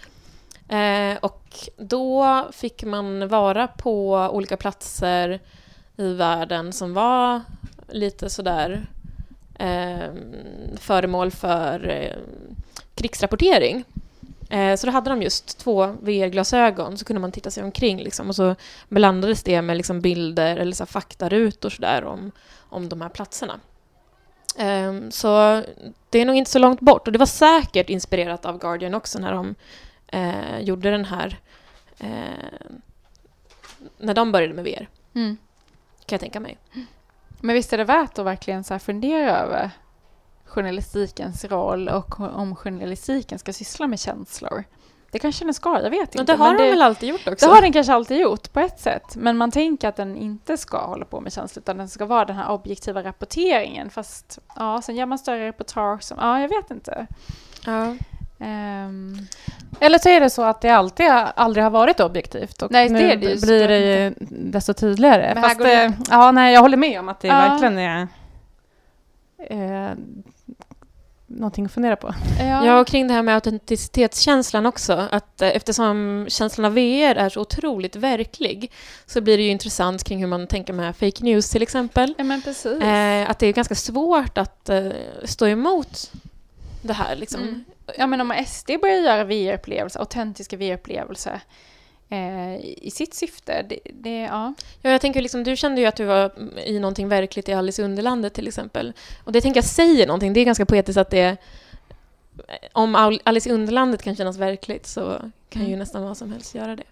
Eh, och då fick man vara på olika platser i världen som var lite sådär eh, föremål för eh, krigsrapportering. Eh, så då hade de just två VR-glasögon, så kunde man titta sig omkring liksom, och så blandades det med liksom bilder eller så faktarutor så där om, om de här platserna. Ehm, så det är nog inte så långt bort. Och det var säkert inspirerat av Guardian också när de eh, gjorde den här... Eh, när de började med VR, Mm. kan jag tänka mig. Men visst är det värt att verkligen så fundera över journalistikens roll och om journalistiken ska syssla med känslor. Det kanske den ska, jag vet inte. Och det har men de väl alltid gjort också? Det har den kanske alltid gjort på ett sätt. Men man tänker att den inte ska hålla på med känslor utan den ska vara den här objektiva rapporteringen. Fast ja, sen gör man större reportage som, ja jag vet inte. Ja. Ehm, Eller så är det så att det alltid, aldrig har varit objektivt och Nej, nu det det blir det ju desto tydligare. Men Fast det- ja, nej, jag håller med om att det Ja. verkligen är eh, någonting att fundera på. ja. Ja, och kring det här med autenticitetskänslan också. Att eh, eftersom känslan av VR är så otroligt verklig så blir det ju intressant kring hur man tänker med fake news till exempel. ja, men precis. Eh, att det är ganska svårt att eh, stå emot det här liksom. Mm. Ja, men om SD börjar göra VR-upplevelser, autentiska VR-upplevelser eh, i sitt syfte, det, det ja. Ja, jag tänker liksom, du kände ju att du var i någonting verkligt i Alice i Underlandet till exempel. Och det tänker jag säger någonting, det är ganska poetiskt att det om Al- Alice i Underlandet kan kännas verkligt så kan ju Mm. nästan vad som helst göra det.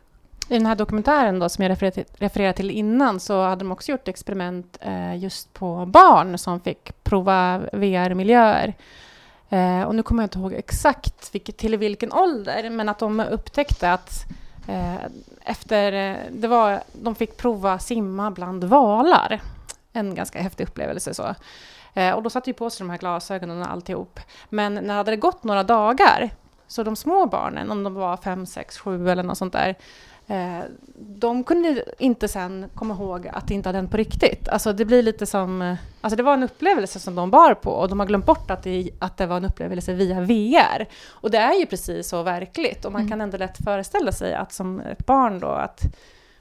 I den här dokumentären då, som jag refererade till, innan så hade de också gjort experiment eh, just på barn som fick prova VR-miljöer. Eh, och nu kommer jag inte ihåg exakt vilket, till vilken ålder, men att de upptäckte att eh, Eh, efter... Eh, det var, de fick prova simma bland valar. En ganska häftig upplevelse. så. Eh, och då satte ju på sig de här glasögonen och alltihop. Men när det hade gått några dagar, så de små barnen, om de var fem, sex, sju eller något sånt där, de kunde inte sen komma ihåg att det inte hade hänt på riktigt. Alltså det blir lite som... eh, Alltså det var en upplevelse som de bar på och de har glömt bort att det, att det var en upplevelse via VR. Och det är ju precis så verkligt och man Mm. kan ändå lätt föreställa sig att som ett barn då att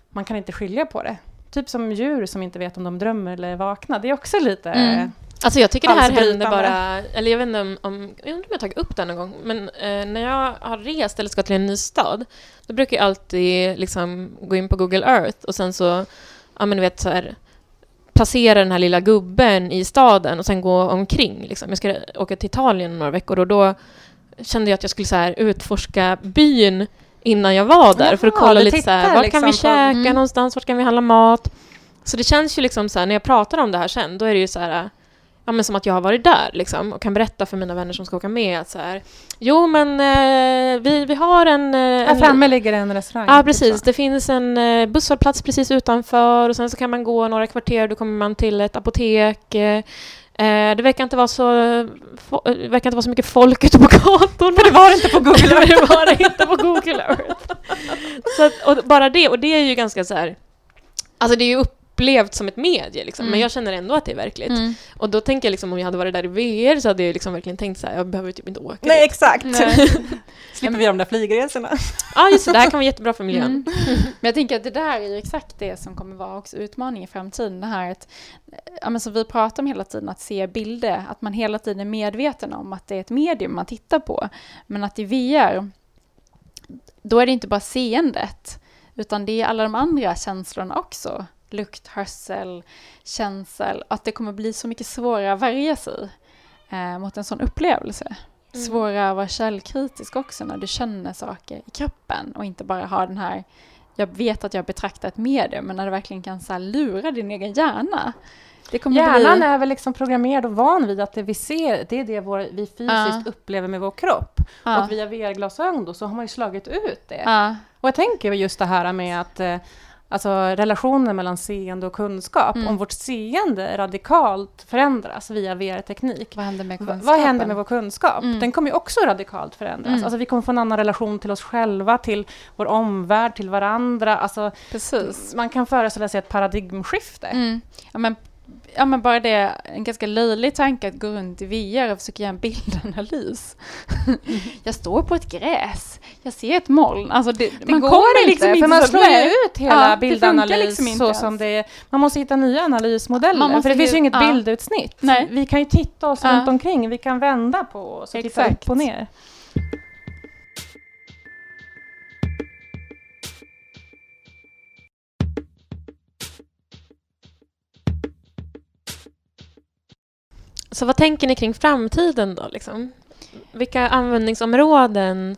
man kan inte skilja på det. Typ som djur som inte vet om de drömmer eller är vakna. Det är också lite... Mm. Alltså jag tycker det här händer bara, eller jag vet inte om, om jag undrar om jag tagit upp det någon gång, men eh, när jag har rest eller ska till en ny stad, då brukar jag alltid liksom gå in på Google Earth och sen så, ja men du vet så här, passera den här lilla gubben i staden och sen gå omkring. Liksom. Jag ska åka till Italien några veckor och då kände jag att jag skulle så här, utforska byn innan jag var där för att Jaha, kolla lite så här, tittar vart kan vi liksom på- käka Mm. någonstans, vart kan vi handla mat? Så det känns ju liksom så här, när jag pratar om det här sen, då är det ju så här, ja men som att jag har varit där liksom och kan berätta för mina vänner som ska åka med att så här, jo men eh, vi, vi har en... Eh, Här en framme ligger en restaurang. Ja, typ precis. Det finns en eh, busshållplats precis utanför och sen så kan man gå några kvarter, då kommer man till ett apotek. Eh, eh, det verkar inte vara så, eh, det verkar inte vara så mycket folk ute på gatorna. För det var inte på Google Earth. det var inte på Google Earth. så att, och bara det, och det är ju ganska så här, alltså det är ju upplevt som ett medie liksom, men Mm. jag känner ändå att det är verkligt. Mm. Och då tänker jag liksom om jag hade varit där i VR så hade jag liksom verkligen tänkt så här, jag behöver typ inte åka Nej, dit. exakt. Nej. Slipper vi de där flygresorna. Ja, just det, det här kan vara jättebra för miljön. Mm. Men jag tänker att det där är ju exakt det som kommer vara också utmaningen i framtiden. Det här att, ja, men som vi pratar om hela tiden, att se bilder, att man hela tiden är medveten om att det är ett medium man tittar på. Men att i VR, då är det inte bara seendet, utan det är alla de andra känslorna också. Lukt, hörsel, känsel. Att det kommer bli så mycket svårare att värja sig eh, mot en sån upplevelse. Mm. Svårare att vara källkritisk också när du känner saker i kroppen och inte bara ha den här jag vet att jag betraktar ett medium, men när du verkligen kan så lura din egen hjärna. Hjärnan bli... är väl liksom programmerad och van vid att det vi ser, det är det vår, vi fysiskt Ja. upplever med vår kropp. Ja. Och via VR-glasögon då så har man ju slagit ut det. Ja. Och jag tänker just det här med att eh, alltså relationen mellan seende och kunskap, Mm. om vårt seende radikalt förändras via VR-teknik. Vad händer med kunskapen? Vad händer med vår kunskap? Mm. Den kommer ju också radikalt förändras. Mm. Alltså vi kommer få en annan relation till oss själva, till vår omvärld, till varandra. Alltså, Precis. man kan föreställa sig ett paradigmskifte. Mm. Ja, men, ja, men bara det, en ganska löjlig tanke att gå runt i VR och försöka göra en bildanalys. jag står på ett gräs, jag ser ett moln. Alltså det, Det man går kommer liksom inte för man slår ju ut hela Ja, funkar bildanalys liksom så som det är. Man måste hitta nya analysmodeller, för det finns ju ju- inget ja. bildutsnitt. Nej. Vi kan ju titta oss Ja. runt omkring, vi kan vända på oss och titta Exakt. upp och ner. Så vad tänker ni kring framtiden då? Liksom? Vilka användningsområden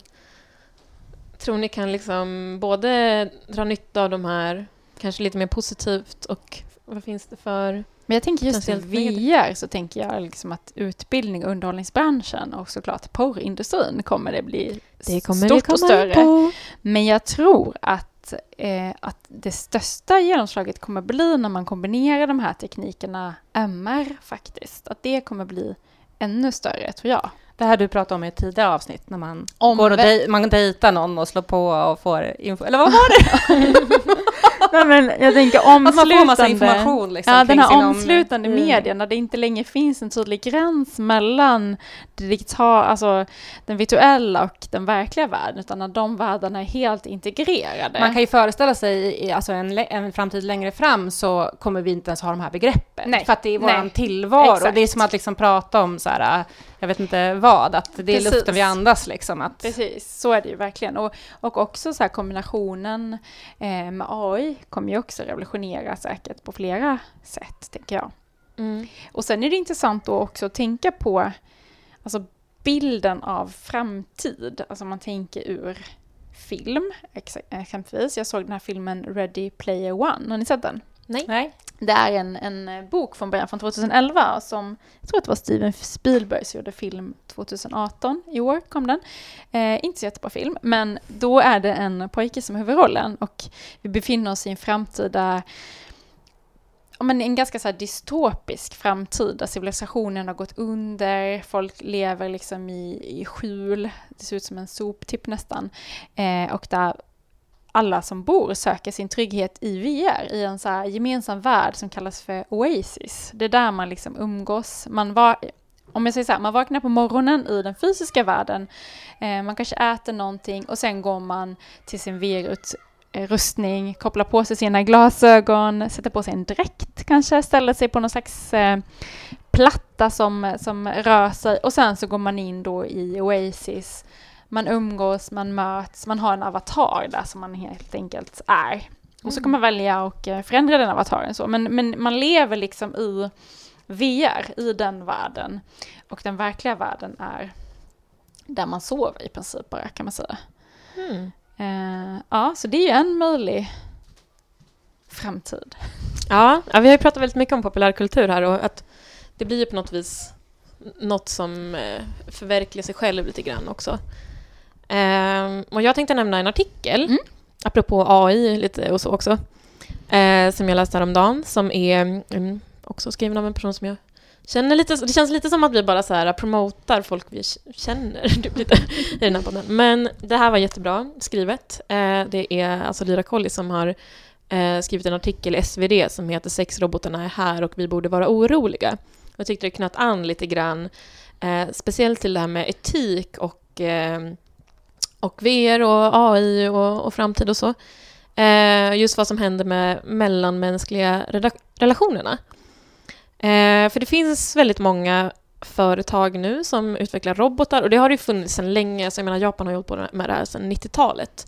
tror ni kan liksom både dra nytta av de här, kanske lite mer positivt och vad finns det för... Men jag tänker just i VR så tänker jag liksom att utbildning och underhållningsbranschen och såklart porrindustrin kommer det bli Det kommer stort och större. på. Men jag tror att, eh, att det största genomslaget kommer bli när man kombinerar de här teknikerna MR faktiskt. Att det kommer bli ännu större tror jag. Det här du pratade om i ett tidigare avsnitt, när man Om går och dej- man dejtar någon och slår på och får info. Eller vad var det? Nej, men jag tänker Att man får massa omslutande- information liksom, Ja, den här sin om- omslutande Mm. där det inte längre finns en tydlig gräns mellan det digitala, alltså den virtuella och den verkliga världen, utan när de världarna är helt integrerade. Man kan ju föreställa sig i alltså en, en framtid längre fram så kommer vi inte ens ha de här begreppen. Nej, För att det är vår tillvaro. Exakt. Det är som att liksom prata om så här, jag vet inte vad, att det är Precis. luften vi andas liksom. Att, Precis, så är det ju verkligen. Och, och också så här kombinationen eh, med AI kommer ju också revolutionera säkert på flera sätt, tänker jag. Mm. Och sen är det intressant då också att tänka på alltså bilden av framtid. Alltså man tänker ur film, ex- exempelvis. Jag såg den här filmen Ready Player One. Har ni sett den? Nej. nej. Det är en, en eh, bok från början från 2011 som, jag tror att det var Steven Spielberg som gjorde film 2018, i år kom den. Eh, inte så jättebra film, men då är det en pojke som är huvudrollen och vi befinner oss i en framtid där men en ganska så här dystopisk framtid där civilisationen har gått under, folk lever liksom i, i skjul, det ser ut som en soptipp nästan, eh, och där alla som bor söker sin trygghet i VR, i en så här gemensam värld som kallas för Oasis. Det är där man liksom umgås. Man var, om jag säger så här, man vaknar på morgonen i den fysiska världen, eh, man kanske äter någonting och sen går man till sin VR-rustning, kopplar på sig sina glasögon, sätter på sig en dräkt kanske, ställer sig på någon slags eh, platta som, som rör sig och sen så går man in då i Oasis man umgås, man möts, man har en avatar där som man helt enkelt är. Och så kan man välja och eh, förändra den avataren så. Men, men man lever liksom i VR, i den världen. Och den verkliga världen är där man sover i princip bara kan man säga. Mm. Eh, ja, så det är ju en möjlig framtid. Ja, ja, vi har ju pratat väldigt mycket om populärkultur här och att det blir ju på något vis något som eh, förverkligar sig själv lite grann också. Ehm, och jag tänkte nämna en artikel, Mm. apropå AI lite och så också, eh, som jag läste häromdagen, som är mm, också skriven av en person som jag känner lite, det känns lite som att vi bara så här promotar folk vi känner typ lite i den här podden. Men det här var jättebra skrivet. Eh, det är alltså Lyra Colli som har eh, skrivit en artikel i SvD som heter Sexrobotarna är här och vi borde vara oroliga. Jag tyckte det knöt an lite grann, eh, speciellt till det här med etik och, eh, och VR och AI och, och framtid och så. Eh, just vad som händer med mellanmänskliga relationerna. Eh, för det finns väldigt många företag nu som utvecklar robotar och det har det ju funnits sedan länge, så jag menar Japan har hållit på med det här sedan 90-talet.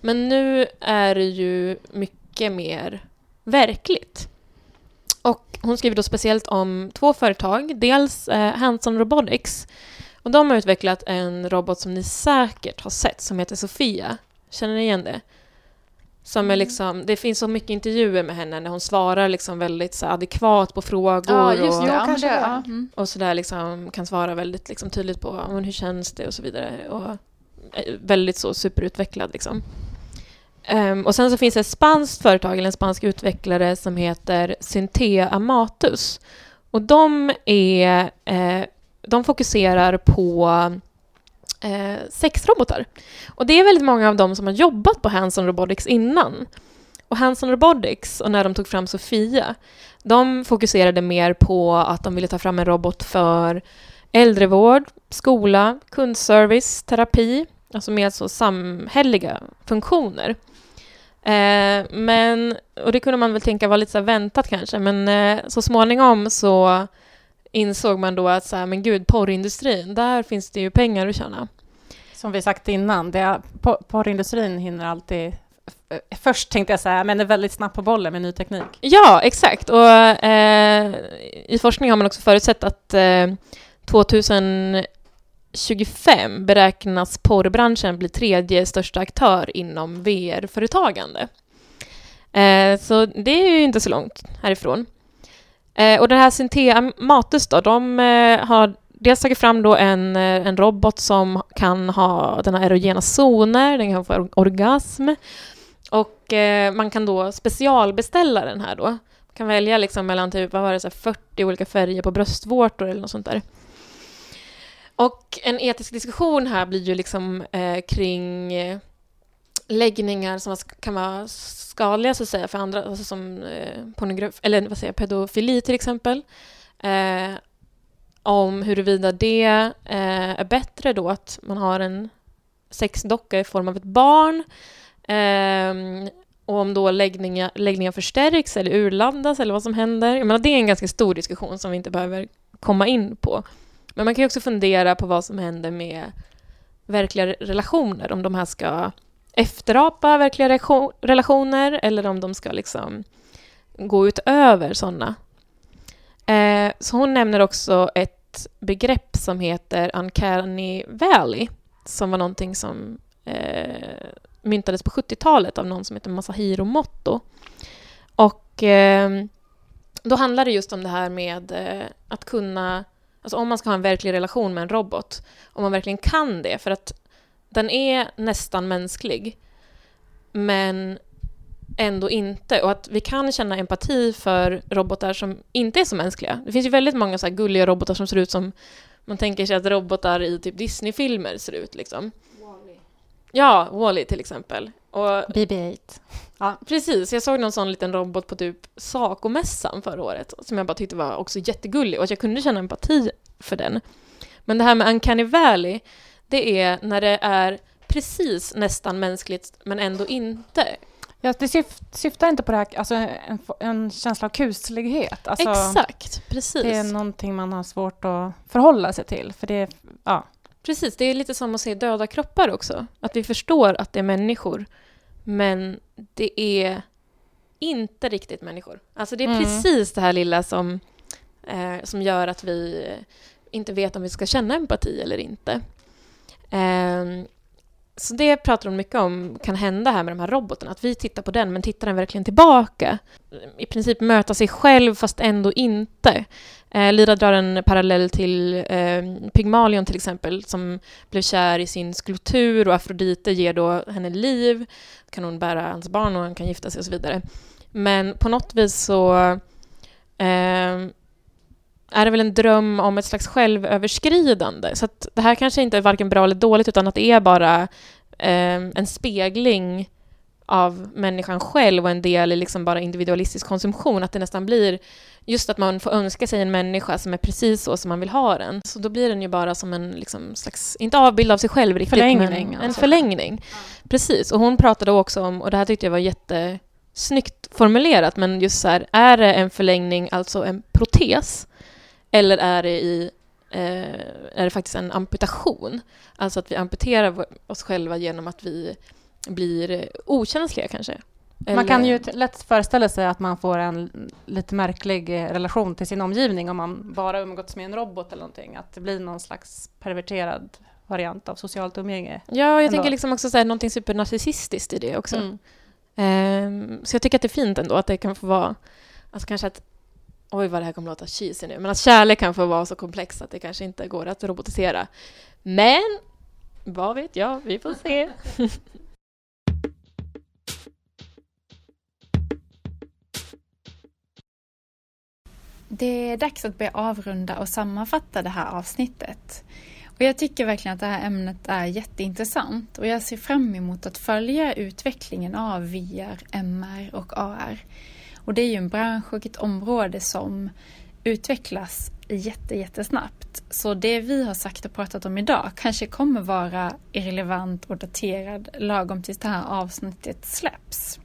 Men nu är det ju mycket mer verkligt. Och hon skriver då speciellt om två företag. Dels eh, Hanson Robotics. Och de har utvecklat en robot som ni säkert har sett som heter Sofia. Känner ni igen det? Som är liksom, det finns så mycket intervjuer med henne när hon svarar liksom väldigt så adekvat på frågor. Ja, just och, det. Ja, Ja, kanske. Ja. Mm. och sådär liksom kan svara väldigt liksom tydligt på men hur känns det och så vidare. Och eh, väldigt så superutvecklad liksom. Ehm, och sen så finns det ett spanskt företag, eller en spansk utvecklare som heter Syntea Amatus. Och de är, eh, de fokuserar på eh, sexrobotar. Och det är väldigt många av dem som har jobbat på Hanson Robotics innan. Och Hanson Robotics, och när de tog fram Sofia, de fokuserade mer på att de ville ta fram en robot för äldrevård, skola, kundservice, terapi, alltså mer så samhälleliga funktioner. Eh, men, och det kunde man väl tänka var lite så väntat kanske, men eh, så småningom så insåg man då att så här, men gud, porrindustrin, där finns det ju pengar att tjäna. Som vi sagt innan, det är, por- porrindustrin hinner alltid först tänkte jag säga, men är väldigt snabbt på bollen med ny teknik. Ja, exakt. Och eh, i forskning har man också förutsett att eh, 2025 beräknas porrbranschen bli tredje största aktör inom VR-företagande. Eh, så det är ju inte så långt härifrån. Eh, och den här Syntea Matus då, de eh, har dels tagit fram då en, eh, en robot som kan ha den här erogena zoner, den kan få orgasm. Och eh, man kan då specialbeställa den här då. Man kan välja liksom mellan typ, vad var det, så 40 olika färger på bröstvårtor eller något sånt där. Och en etisk diskussion här blir ju liksom eh, kring eh, läggningar som kan vara skadliga så att säga för andra, alltså som eh, eller vad säger jag, pedofili till exempel. Eh, om huruvida det eh, är bättre då att man har en sexdocka i form av ett barn eh, och om då läggningar, läggningar förstärks eller urladdas eller vad som händer. Jag menar, det är en ganska stor diskussion som vi inte behöver komma in på. Men man kan ju också fundera på vad som händer med verkliga relationer, om de här ska efterapa verkliga relationer eller om de ska liksom gå utöver sådana. Eh, så hon nämner också ett begrepp som heter Uncanny Valley som var någonting som eh, myntades på 70-talet av någon som heter Masahiro Motto. Och eh, då handlar det just om det här med eh, att kunna, alltså om man ska ha en verklig relation med en robot, om man verkligen kan det, för att den är nästan mänsklig, men ändå inte. Och att vi kan känna empati för robotar som inte är så mänskliga. Det finns ju väldigt många så gulliga robotar som ser ut som man tänker sig att robotar i typ Disney-filmer ser ut. Liksom. Wall-E. Ja, Wall-E till exempel. Och, BB-8. Ja. Precis, jag såg någon sån liten robot på typ Saco-mässan förra året som jag bara tyckte var också jättegullig och att jag kunde känna empati för den. Men det här med Uncanny Valley, det är när det är precis nästan mänskligt men ändå inte. Ja, det syf syftar inte på det här, alltså en, en känsla av kuslighet. Alltså, Exakt, precis. Det är någonting man har svårt att förhålla sig till. För det, ja. Precis, det är lite som att se döda kroppar också. Att vi förstår att det är människor, men det är inte riktigt människor. Alltså det är mm. precis det här lilla som, eh, som gör att vi inte vet om vi ska känna empati eller inte. Ehm, så det pratar hon mycket om kan hända här med de här robotarna, att vi tittar på den men tittar den verkligen tillbaka? I princip möta sig själv fast ändå inte. Eh, Lira drar en parallell till eh, Pygmalion till exempel som blev kär i sin skulptur och Afrodite ger då henne liv. kan hon bära hans barn och han kan gifta sig och så vidare. Men på något vis så eh, är det väl en dröm om ett slags självöverskridande. Så det här kanske inte är varken bra eller dåligt, utan att det är bara eh, en spegling av människan själv och en del i liksom bara individualistisk konsumtion. Att det nästan blir just att man får önska sig en människa som är precis så som man vill ha den. Så då blir den ju bara som en liksom slags, inte avbild av sig själv riktigt, förlängning, men en alltså. förlängning. Ja. Precis, och hon pratade också om, och det här tyckte jag var jättesnyggt formulerat, men just så här, är det en förlängning, alltså en protes, eller är det, i, eh, är det faktiskt en amputation? Alltså att vi amputerar oss själva genom att vi blir okänsliga kanske. Eller... Man kan ju lätt föreställa sig att man får en lite märklig eh, relation till sin omgivning om man bara umgåtts med en robot eller någonting. Att det blir någon slags perverterad variant av socialt umgänge. Ja, jag ändå. tänker liksom också så här, någonting supernarcissistiskt i det också. Mm. Um, så jag tycker att det är fint ändå att det kan få vara, alltså kanske att oj vad det här kommer låta cheesy nu, men att kärlek kan få vara så komplex att det kanske inte går att robotisera. Men vad vet jag, vi får se. Det är dags att börja avrunda och sammanfatta det här avsnittet. Och jag tycker verkligen att det här ämnet är jätteintressant och jag ser fram emot att följa utvecklingen av VR, MR och AR. Och det är ju en bransch och ett område som utvecklas jätte, jättesnabbt. Så det vi har sagt och pratat om idag kanske kommer vara irrelevant och daterad lagom tills det här avsnittet släpps.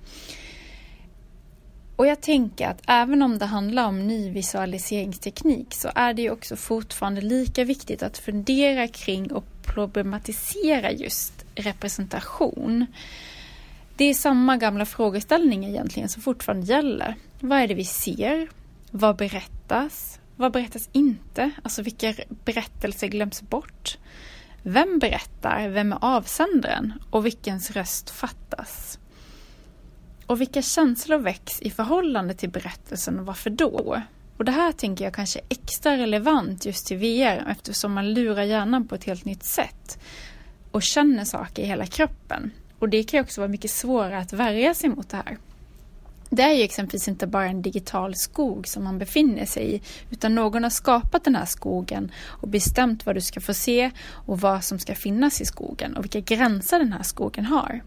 Och jag tänker att även om det handlar om ny visualiseringsteknik så är det ju också fortfarande lika viktigt att fundera kring och problematisera just representation. Det är samma gamla frågeställning egentligen som fortfarande gäller. Vad är det vi ser? Vad berättas? Vad berättas inte? Alltså vilka berättelser glöms bort? Vem berättar? Vem är avsändaren? Och vilkens röst fattas? Och vilka känslor väcks i förhållande till berättelsen och varför då? Och det här tänker jag kanske är extra relevant just till VR eftersom man lurar hjärnan på ett helt nytt sätt och känner saker i hela kroppen. Och det kan också vara mycket svårare att värja sig mot det här. Det är ju exempelvis inte bara en digital skog som man befinner sig i, utan någon har skapat den här skogen och bestämt vad du ska få se och vad som ska finnas i skogen och vilka gränser den här skogen har.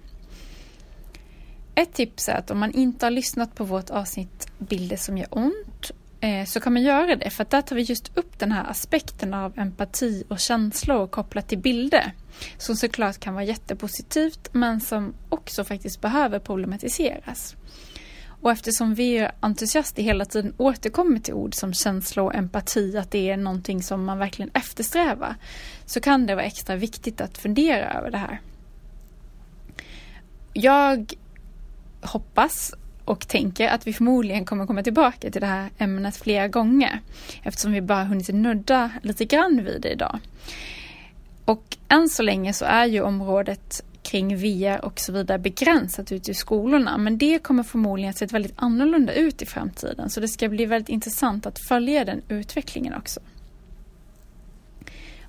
Ett tips är att om man inte har lyssnat på vårt avsnitt Bilder som gör ont Eh, så kan man göra det för att där tar vi just upp den här aspekten av empati och känslor kopplat till bilder. Som såklart kan vara jättepositivt men som också faktiskt behöver problematiseras. Och eftersom vi entusiaster hela tiden återkommer till ord som känsla och empati, att det är någonting som man verkligen eftersträvar, så kan det vara extra viktigt att fundera över det här. Jag hoppas och tänker att vi förmodligen kommer komma tillbaka till det här ämnet flera gånger eftersom vi bara hunnit nudda lite grann vid det idag. Och än så länge så är ju området kring VR och så vidare begränsat ute i skolorna. Men det kommer förmodligen att se väldigt annorlunda ut i framtiden. Så det ska bli väldigt intressant att följa den utvecklingen också.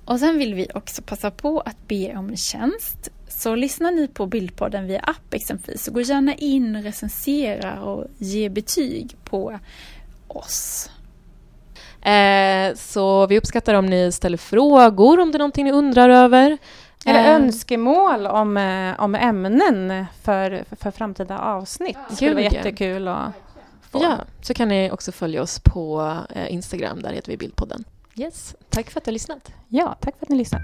Och sen vill vi också passa på att be om en tjänst. Så lyssnar ni på Bildpodden via app exempelvis så gå gärna in och recensera och ge betyg på oss. Eh, så vi uppskattar om ni ställer frågor om det är någonting ni undrar över. Eller Eh, önskemål om, eh, om ämnen för, för framtida avsnitt. Det skulle vara jättekul att få. Ja, så kan ni också följa oss på eh, Instagram, där heter vi Bildpodden. Yes, tack för att du har lyssnat. ja, tack för att ni lyssnat.